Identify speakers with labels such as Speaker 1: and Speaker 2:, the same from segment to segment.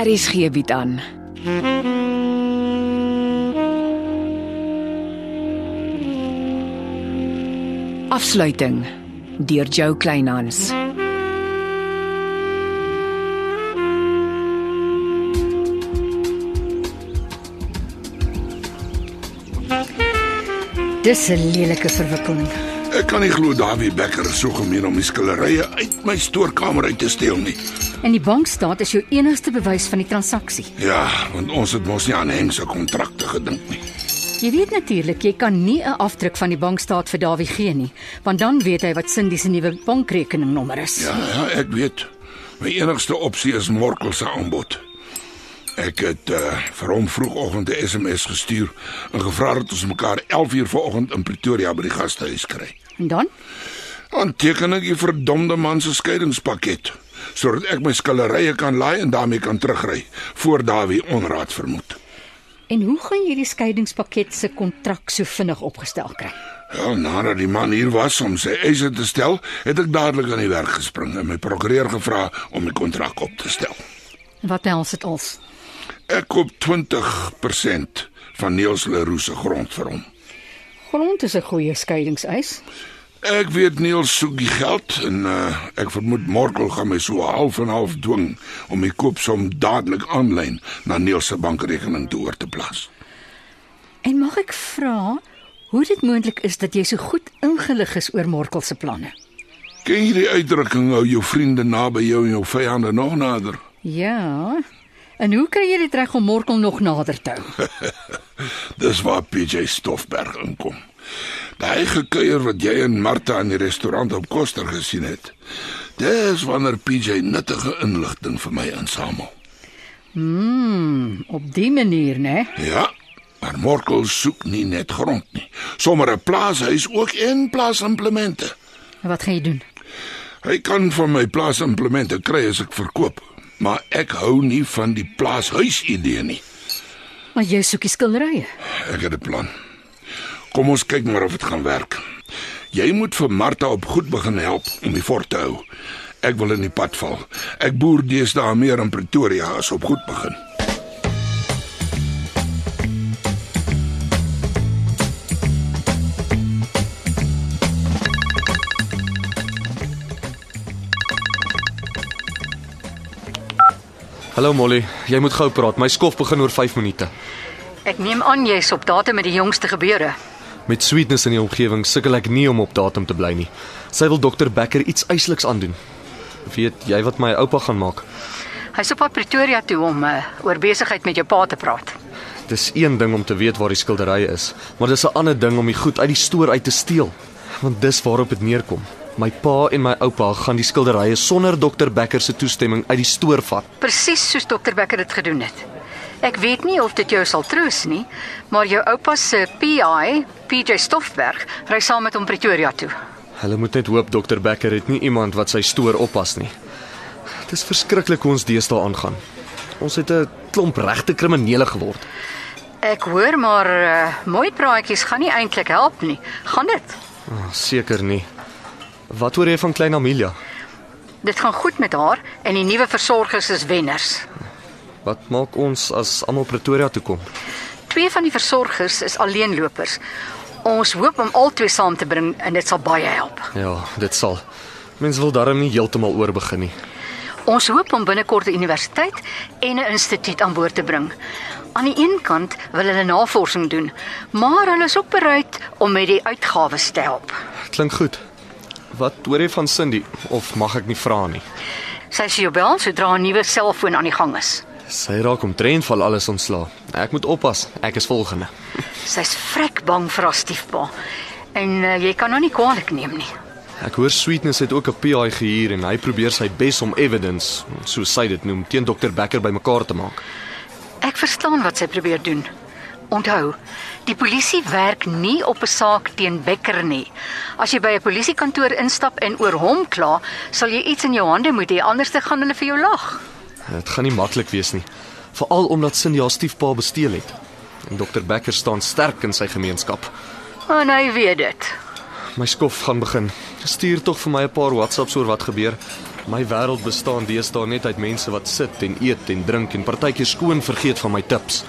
Speaker 1: RSG bied aan. Afsluiting deur Jo Kleinhans.
Speaker 2: Dis 'n lelike verwikkeling.
Speaker 3: Ek kan nie glo Dawie Becker so gemeen om die skillerye uit my stoorkamer uit te steel nie.
Speaker 2: En die bankstaat is jou enigste bewys van die transaksie.
Speaker 3: Ja, want ons het mos nie aan Henk se kontrakte gedink nie.
Speaker 2: Jy weet natuurlik jy kan nie 'n afdruk van die bankstaat vir Dawie gee nie, want dan weet hy wat Cindy se nuwe bankrekeningnommer is.
Speaker 3: Ja, ja, ek weet. My enigste opsie is Morkel se aanbod. Ek het uh, vir hom vroegoggend 'n SMS gestuur en gevra dat ons mekaar 11uur vanoggend in Pretoria by die gastehuis kry.
Speaker 2: En dan?
Speaker 3: Dan teken ek die verdomde man se skeidingspakket sodat ek my skillerye kan laai en daarmee kan terugry voor Dawie onraad vermoed.
Speaker 2: En hoe gaan jy die skeidingspakket se kontrak so vinnig opgestel kry?
Speaker 3: Ja, nadat die man hier was om sy eise te stel, het ek dadelik aan die werk gespring en my prokureur gevra om die kontrak op te stel.
Speaker 2: Wat else dit als?
Speaker 3: Ek koop 20% van Niels Leroux se grond vir hom.
Speaker 2: Grond is 'n goeie skeidingseis.
Speaker 3: Ek weet Niels soek die geld en uh, ek vermoed Morkel gaan my so half en half dwing om die koopsom dadelik aanlyn na Niels se bankrekening toe oor te plaas.
Speaker 2: En mag ek vra hoe dit moontlik is dat jy so goed ingelig is oor Morkel se planne?
Speaker 3: Ken jy die uitdrukking hou jou vriende naby jou en jou vyande nog nader?
Speaker 2: Ja. En hoe kry jy dit reg om Morkel nog nader te hou?
Speaker 3: Dis waar PJ Stoffberg inkom. Daai gekuier wat jy en Martha in die restaurant op Koster gesien het. Dis wanneer PJ nuttige inligting vir my insamel.
Speaker 2: Mm, op die manier, né?
Speaker 3: Ja, maar Morkel soek nie net grond nie, sommer 'n plaashuis ook en plaasimplemente.
Speaker 2: Wat gaan jy doen?
Speaker 3: Hy kan van my plaasimplemente kry as ek verkoop, maar ek hou nie van die plaashuis idee nie.
Speaker 2: Maar jy soek die skilderye.
Speaker 3: Ek het 'n plan. Kom ons kyk maar of dit gaan werk. Jy moet vir Martha op goed begin help om die fort te hou. Ek wil in die pad val. Ek boer deesdae meer in Pretoria as op goed begin.
Speaker 4: Hallo Molly, jy moet gou praat. My skof begin oor 5 minute.
Speaker 2: Ek neem aan jy's op datum met die jongste gebeure.
Speaker 4: Met sweetness in die omgewing sukkel ek nie om op datum te bly nie. Sy wil dokter Becker iets eisliks aandoen. Weet jy wat my oupa gaan maak?
Speaker 2: Hy's op pad Pretoria toe om uh, oor besigheid met jou pa te praat.
Speaker 4: Dis een ding om te weet waar die skilderye is, maar dis 'n ander ding om die goed uit die stoor uit te steel. Want dis waarop dit neerkom. My pa en my oupa gaan die skilderye sonder dokter Becker se toestemming uit die stoor vat.
Speaker 2: Presies soos dokter Becker dit gedoen het. Ek weet nie of dit jou sal troos nie, maar jou oupa se PI, PJ Stoffberg, ry saam met hom Pretoria toe.
Speaker 4: Hulle moet net hoop dokter Becker het nie iemand wat sy stoor oppas nie. Dit is verskriklik hoe ons deesdae aangaan. Ons het 'n klomp regte kriminele geword.
Speaker 2: Ek hoor maar uh, mooi praatjies gaan nie eintlik help nie. Gaan dit?
Speaker 4: Oh, Seker nie. Wat hoor jy van klein Amelia?
Speaker 2: Dit gaan goed met haar en die nuwe versorgers is wenners.
Speaker 4: Wat maak ons as almal Pretoria toe kom?
Speaker 2: Twee van die versorgers is alleenlopers. Ons hoop om albei saam te bring en dit sal baie help.
Speaker 4: Ja, dit sal. Mense wil darm nie heeltemal oorbegin nie.
Speaker 2: Ons hoop om binnekort 'n universiteit en 'n instituut aan boord te bring. Aan die een kant wil hulle navorsing doen, maar hulle is ook bereid om met die uitgawes te help.
Speaker 4: Klink goed. Wat hoor jy van Cindy of mag ek nie vra nie?
Speaker 2: Sy sê jou bel sodra 'n nuwe selfoon aan die gang is.
Speaker 4: Sy raak omtrent val alles ontslaa. Ek moet oppas. Ek is volgende.
Speaker 2: Sy's vrek bang vir haar stiefpa. En uh, jy kan haar nie kwaadlik neem nie.
Speaker 4: Ek hoor Sweetness het ook 'n PI gehuur en hy probeer sy bes om evidence, soos sy dit noem, teen dokter Becker bymekaar te maak.
Speaker 2: Ek verstaan wat sy probeer doen. Onthou, die polisie werk nie op 'n saak teen Becker nie. As jy by 'n polisiekantoor instap en oor hom kla, sal jy iets in jou hande moet hê, anders te gaan hulle vir jou lag.
Speaker 4: Dit gaan nie maklik wees nie, veral omdat Cindy haar stiefpa besteel het. En dokter Becker staan sterk in sy gemeenskap.
Speaker 2: En hy weet dit.
Speaker 4: My skof gaan begin. Stuur tog vir my 'n paar WhatsApps oor wat gebeur. My wêreld bestaan deesdae net uit mense wat sit en eet en drink en partykeer skoon vergeet van my tips.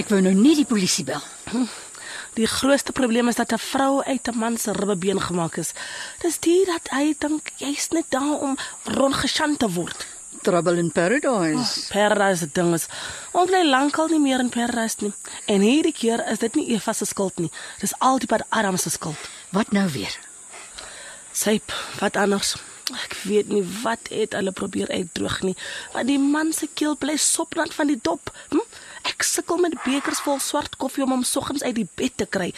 Speaker 2: Ek wou nou nie die polisie bel.
Speaker 5: Die grootste probleem is dat 'n vrou uit 'n man se ribbebeen gemaak is. Dis dit dat hy dink jy's net daar om rondgesjant te word.
Speaker 2: Trouble in Paradise.
Speaker 5: Paradise se ding is ons bly lankal nie meer in Paradise nie. En hierdie keer is dit nie Eva se skuld nie. Dis altyd Adam se skuld.
Speaker 2: Wat nou weer?
Speaker 5: Syp, wat anders? Ek weet nie wat het hulle probeer uitdroog nie. Want die man se keel bly sopnat van die dop. Hm? Ek sukkel met bekers vol swart koffie om hom soggens uit die bed te kry.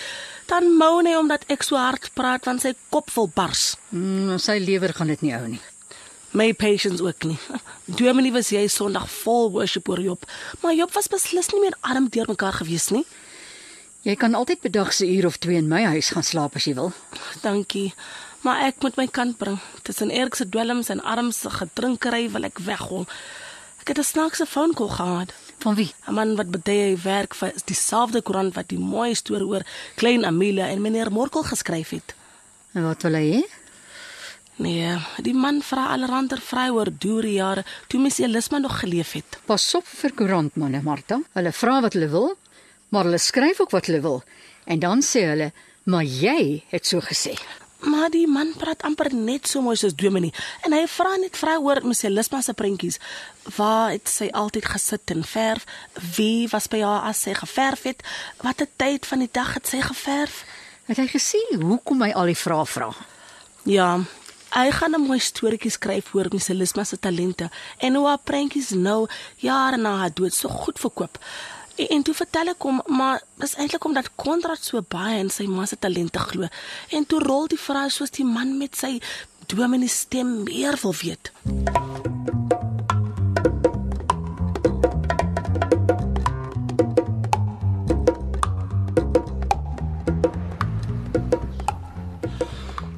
Speaker 5: Dan moan hy omdat ek so hard praat want sy kop vol bars.
Speaker 2: Mm, sy lewer gaan dit nie hou nie.
Speaker 5: My patience ook nie. Dominee was jy Sondag vol worship oor Job, maar Job was beslis nie meer arm deur mekaar gewees nie.
Speaker 2: Jy kan altyd bedag se uur of 2 in my huis gaan slaap as jy wil.
Speaker 5: Dankie. Maar ek moet my kant bring. Tussen Erik se dwelms en arms se gedrinkery wil ek weghol. Ek het 'n snaakse phone call gehad.
Speaker 2: Van wie?
Speaker 5: 'n Man wat betuig hy werk vir dieselfde koerant wat die mooi storie oor klein Amelia en meneer Morkel geskryf het.
Speaker 2: En wat wil hy hê?
Speaker 5: Nee, die man vra allerhande vroue oor deur jare toe Miss Elisma nog geleef het.
Speaker 2: Pas op vir koerantmanne, Martha. Hulle vra wat hulle wil, maar hulle skryf ook wat hulle wil. En dan sê hulle, "Maar jy het so gesê."
Speaker 5: Maar die man praat amper net so mooi soos Dominee en hy vra net vroue oor Miss Elisma se prentjies. Waar het sy altyd gesit en verf? Wie was by haar as sy geverf het? Watter tyd van die dag het sy geverf?
Speaker 2: Het hy gesê hoekom hy al die vrae vra?
Speaker 5: Ja, hy gaan 'n mooi storieetjie skryf oor Miss Elisma se talente en hoe haar prentjies nou jare na haar dood so goed verkoop. En, en toe vertel ek hom, maar dis eintlik omdat Konrad so baie in sy ma se talente glo. En toe rol die vrou soos die man met sy dominee stem meer wil weet.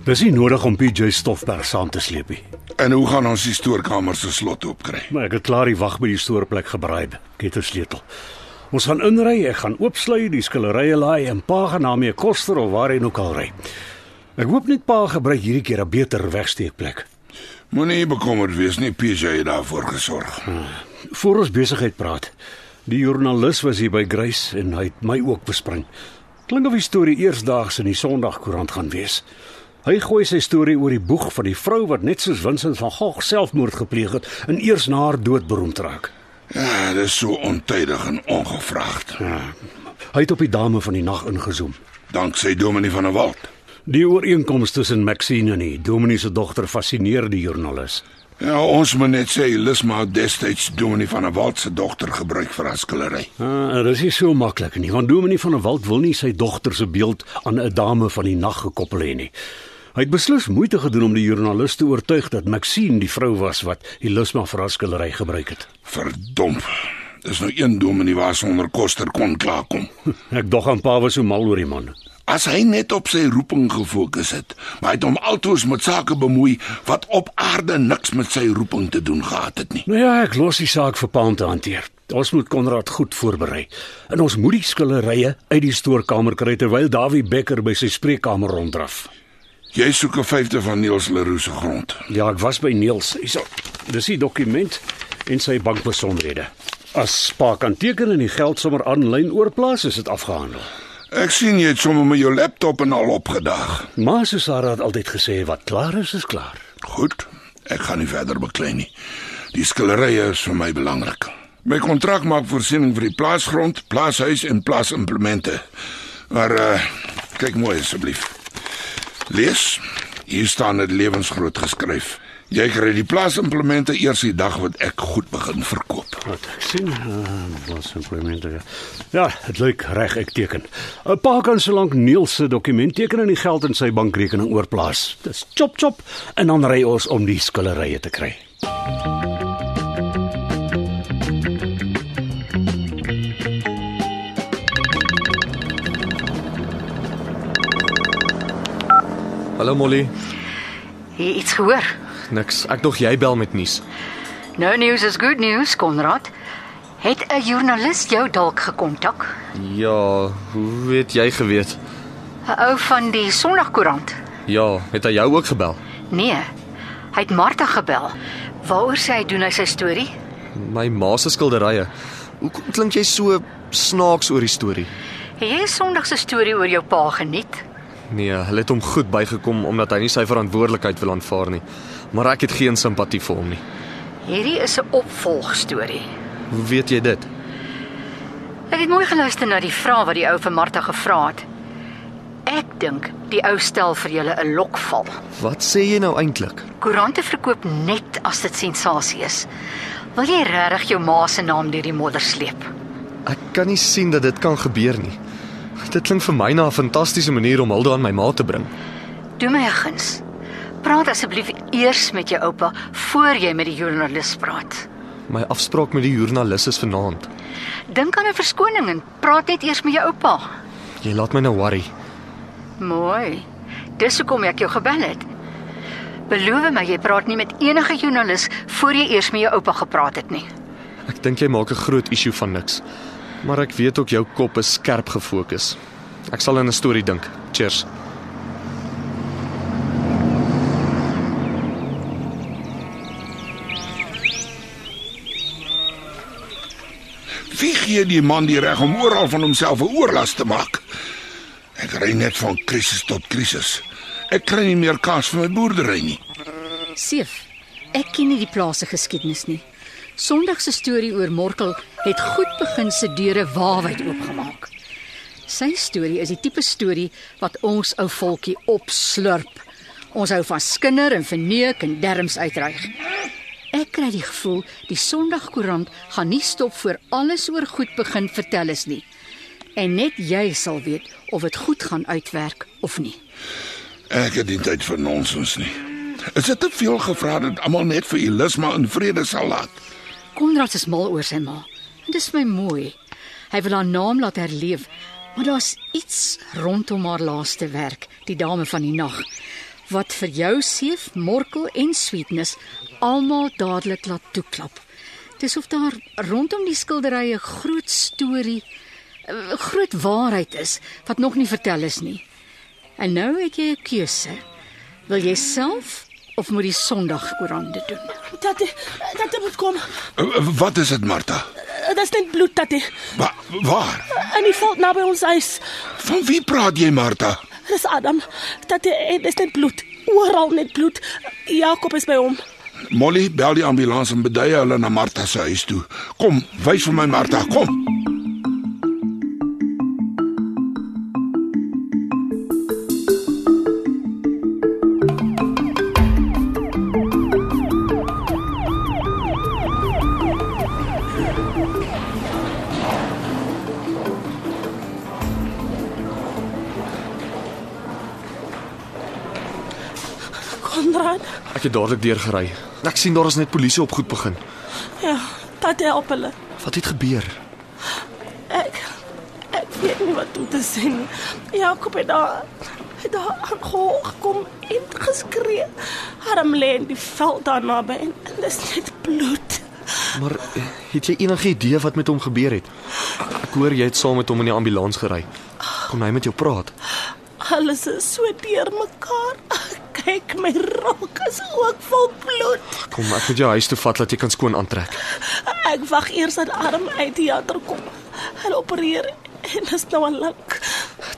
Speaker 6: Dis nie nodig om PJ Stoffberg saam te sleep nie.
Speaker 3: En hoe gaan ons die stoorkamer se slot oopkry?
Speaker 6: Maar ek het klaar die wag by die stoorplek gebraai. Ek het 'n sleutel. Ons gaan inry, ek gaan oopsluit, die skillerye laai en pa gaan na my koster of waar hy ook al ry. Ek hoop net pa gebruik hierdie keer 'n beter wegsteekplek.
Speaker 3: Moenie bekommerd wees nie, PJ het daarvoor gesorg.
Speaker 6: Voor ons besigheid praat. Die joernalis was hier by Grace en hy het my ook bespring. Klink of die storie eersdaags in die Sondagkoerant gaan wees. Hy gooi sy storie oor die boeg van die vrou wat net soos Vincent van Gogh selfmoord gepleeg het en eers na haar dood beroemd raak.
Speaker 3: Ja, dis so ontydig en ongevraagd.
Speaker 6: Hy het op die dame van die nag ingezoom.
Speaker 3: Danksy Dominee van der Walt.
Speaker 6: Die ooreenkoms tussen Maxine en die dominee se dogter fascineer die joernalis.
Speaker 3: Ja, ons moet net sê Lisma het destyds Dominee van der Walt se dogter gebruik vir haar skillery.
Speaker 6: Ah, dit is nie so maklik nie, want dominee van der Walt wil nie sy dogter se beeld aan 'n dame van die nag gekoppel hê nie. Hy het beslis moeite gedoen om die joernalis te oortuig dat Maxine die vrou was wat Elisma vir haar skillery gebruik het.
Speaker 3: Verdomp. Dis nou een Dominee waar sonder koster kon klaarkom.
Speaker 6: Ek dog aan pa was so mal oor die man.
Speaker 3: As hy net op sy roeping gefokus het, maar hy het hom altoos met sake bemoei wat op aarde niks met sy roeping te doen gehad het nie.
Speaker 6: Nou ja, ek los die saak vir pa om te hanteer. Ons moet Konrad goed voorberei. En ons moet die skillerye uit die stoorkamer kry terwyl Dawie Becker by sy spreekkamer ronddraf.
Speaker 3: Jy soek 'n vyfde van Niels Leroux se grond.
Speaker 6: Ja, ek was by Niels. Hyso. Dis die dokument en sy bankbesonderhede. As pa kan teken en die geld sommer aanlyn oorplaas, is dit afgehandel.
Speaker 3: Ek sien jy het sommer met jou laptop en al opgedag.
Speaker 6: Maar soos Sarah het altyd gesê, wat klaar is, is klaar.
Speaker 3: Goed, ek gaan nie verder beklei nie. Die skillerye is vir my belangrik. My kontrak maak voorsiening vir die plaasgrond, plaashuis en plaasimplemente. Maar uh kyk mooi asseblief. Lees. Hier staan dit lewensgroot geskryf. Jy kry die plaasimplemente eers die dag wat ek goed begin verkoop.
Speaker 6: Wat ek sien, uh, was implemente. Ja, dit lyk reg ek teken. 'n Pa kan solank Niels se dokument teken en die geld in sy bankrekening oorplaas. Dis chop chop en dan ry ons om die skillerye te kry.
Speaker 4: Hallo Molly.
Speaker 2: Jy iets gehoor?
Speaker 4: Niks. Ek dog jy bel met nuus.
Speaker 2: No news is good news, Konrad. Het 'n joernalis jou dalk gekontak?
Speaker 4: Ja, hoe weet jy geweet?
Speaker 2: 'n Ou van die Sondagkoerant.
Speaker 4: Ja, het hy jou ook gebel?
Speaker 2: Nee. Hy het Martha gebel. Waaroor sê hy doen hy sy storie?
Speaker 4: My ma se skilderye. Hoekom klink jy so snaaks oor die storie?
Speaker 2: Het jy 'n Sondag se storie oor jou pa geniet?
Speaker 4: Nee, hulle het hom goed bygekom omdat hy nie sy verantwoordelikheid wil aanvaar nie. Maar ek het geen simpatie vir hom nie.
Speaker 2: Hierdie is 'n opvolgstorie.
Speaker 4: Hoe weet jy dit?
Speaker 2: Ek het mooi geluister na die vrae wat die ou vir Martha gevra het. Ek dink die ou stel vir julle 'n lokval.
Speaker 4: Wat sê jy nou eintlik?
Speaker 2: Koerante verkoop net as dit sensasie is. Wil jy regtig jou ma se naam deur die modder sleep?
Speaker 4: Ek kan nie sien dat dit kan gebeur nie. Dit klink vir my na 'n fantastiese manier om hulde aan my ma te bring.
Speaker 2: Doen my 'n guns. Praat asseblief eers met jou oupa voor jy met die joernalis praat.
Speaker 4: My afspraak met die joernalis is vanaand.
Speaker 2: Dink aan 'n verskoning en praat net eers met jou oupa.
Speaker 4: Jy laat my nou worry.
Speaker 2: Mooi. Dis hoekom ek jou gebel het. Beloof my jy praat nie met enige joernalis voor jy eers met jou oupa gepraat het nie.
Speaker 4: Ek dink jy maak 'n groot issue van niks. Maar ek weet ook jou kop is skerp gefokus. Ek sal aan 'n storie dink. Cheers.
Speaker 3: Wie gee die man die reg om oral van homself 'n oorlas te maak? Ek ry net van krisis tot krisis. Ek kry nie meer kaas vir my boerdery nie.
Speaker 2: Seef, ek ken nie die plaas se geskiedenis nie. Sondag se storie oor Morkel het goed begin se deure waawyd oopgemaak. Sy storie is die tipe storie wat ons ou volkie opslurp. Ons hou van skinder en verneuk en derms uitreig. Ek kry die gevoel die Sondagkoerant gaan nie stop voor alles oor goed begin vertel is nie. En net jy sal weet of dit goed gaan uitwerk of nie.
Speaker 3: Ek het nie tyd vir nonsens nie. Is dit te veel gevra dat almal net vir Elisma in vrede sal laat?
Speaker 2: Konrad is mal oor sy ma. En dis my mooi. Hy wil haar naam laat herleef, maar daar's iets rondom haar laaste werk, die dame van die nag, wat vir jou seef, morkel en sweetness almal dadelik laat toeklap. Dis of daar rondom die skilderye groot storie, 'n groot waarheid is wat nog nie vertel is nie. En nou het jy 'n keuse. Wil jy self of moet die Sondagkoerant dit doen?
Speaker 5: Tatte, tatte moet kom.
Speaker 3: Uh, Wat is dit, Martha?
Speaker 5: Dit is net bloed, tatte.
Speaker 3: Wa waar?
Speaker 5: En die valt naby ons huis.
Speaker 3: Van wie praat jy, Martha?
Speaker 5: Dis Adam. Tatte, dit is net bloed. Oral net bloed. Jakob is by hom.
Speaker 3: Molly, bel die ambulans en bedui hulle na Martha se huis toe. Kom, wys vir my Martha, kom.
Speaker 4: Het dadelik deurgery. Ek sien daar is net polisie op goed begin.
Speaker 5: Ja, tatte help hulle.
Speaker 4: Wat het gebeur?
Speaker 5: Ek ek weet nie wat om te sê nie. Jakob het daar het daar aangehoor gekom en geskree. Arm lê in die veld daar naby en, en dis net bloed.
Speaker 4: Maar eh, het jy enige idee wat met hom gebeur het? Ek hoor jy het saam met hom in die ambulans gery. Kon hy met jou praat?
Speaker 5: Alles is so deurmekaar. Kyk, my rok is ook vol bloed.
Speaker 4: Kom, ek moet jou huis toe vat dat jy kan skoon aantrek.
Speaker 5: Ek wag eers dat arm uit die teater kom. Hulle opereer en dit is nou al lank.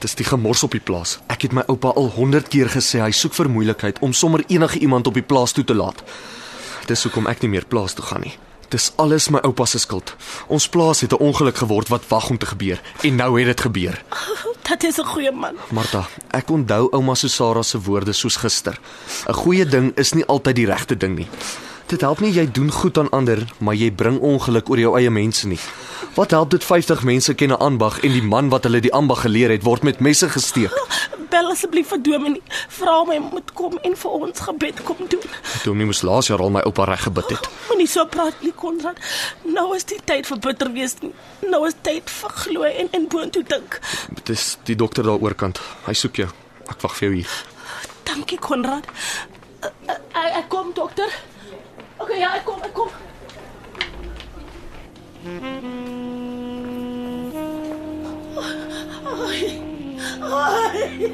Speaker 4: Dis die gemors op die plaas. Ek het my oupa al 100 keer gesê hy soek vir moeilikheid om sommer enige iemand op die plaas toe te laat. Dis hoekom ek nie meer plaas toe gaan nie. Dis alles my oupa se skuld. Ons plaas het 'n ongeluk geword wat wag om te gebeur en nou het dit gebeur.
Speaker 5: Dat is 'n goeie man.
Speaker 4: Martha, ek onthou ouma Susara se woorde soos gister. 'n Goeie ding is nie altyd die regte ding nie. Dit help nie jy doen goed aan ander, maar jy bring ongeluk oor jou eie mense nie. Wat help dit 50 mense ken 'n ambag en die man wat hulle die ambag geleer het word met messe gesteek?
Speaker 5: Bel asseblief vir Dominee. Vra hom hy moet kom en vir ons gebed kom doen.
Speaker 4: Dominee moes laas jaar al my oupa reg gebid het.
Speaker 5: Moenie so praat nie, Konrad. Nou is die tyd vir bitter wees nie. Nou is tyd vir glo en en boontoe dink.
Speaker 4: Dis die dokter daar oorkant. Hy soek jou. Ek wag vir jou hier.
Speaker 5: Dankie, Konrad. Ek ek kom, dokter. Okay, ja, ek kom, ek kom. Ai,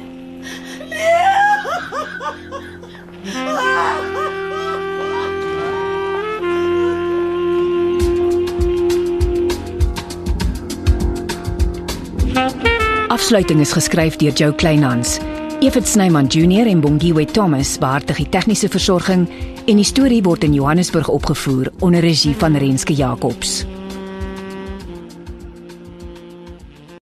Speaker 1: Afsluiting is geskryf deur Jo Kleinhans. Evit Snyman Junior en Bongwe Thomas beheer die tegniese versorging en die storie word in Johannesburg opgevoer onder regie van Renske Jacobs.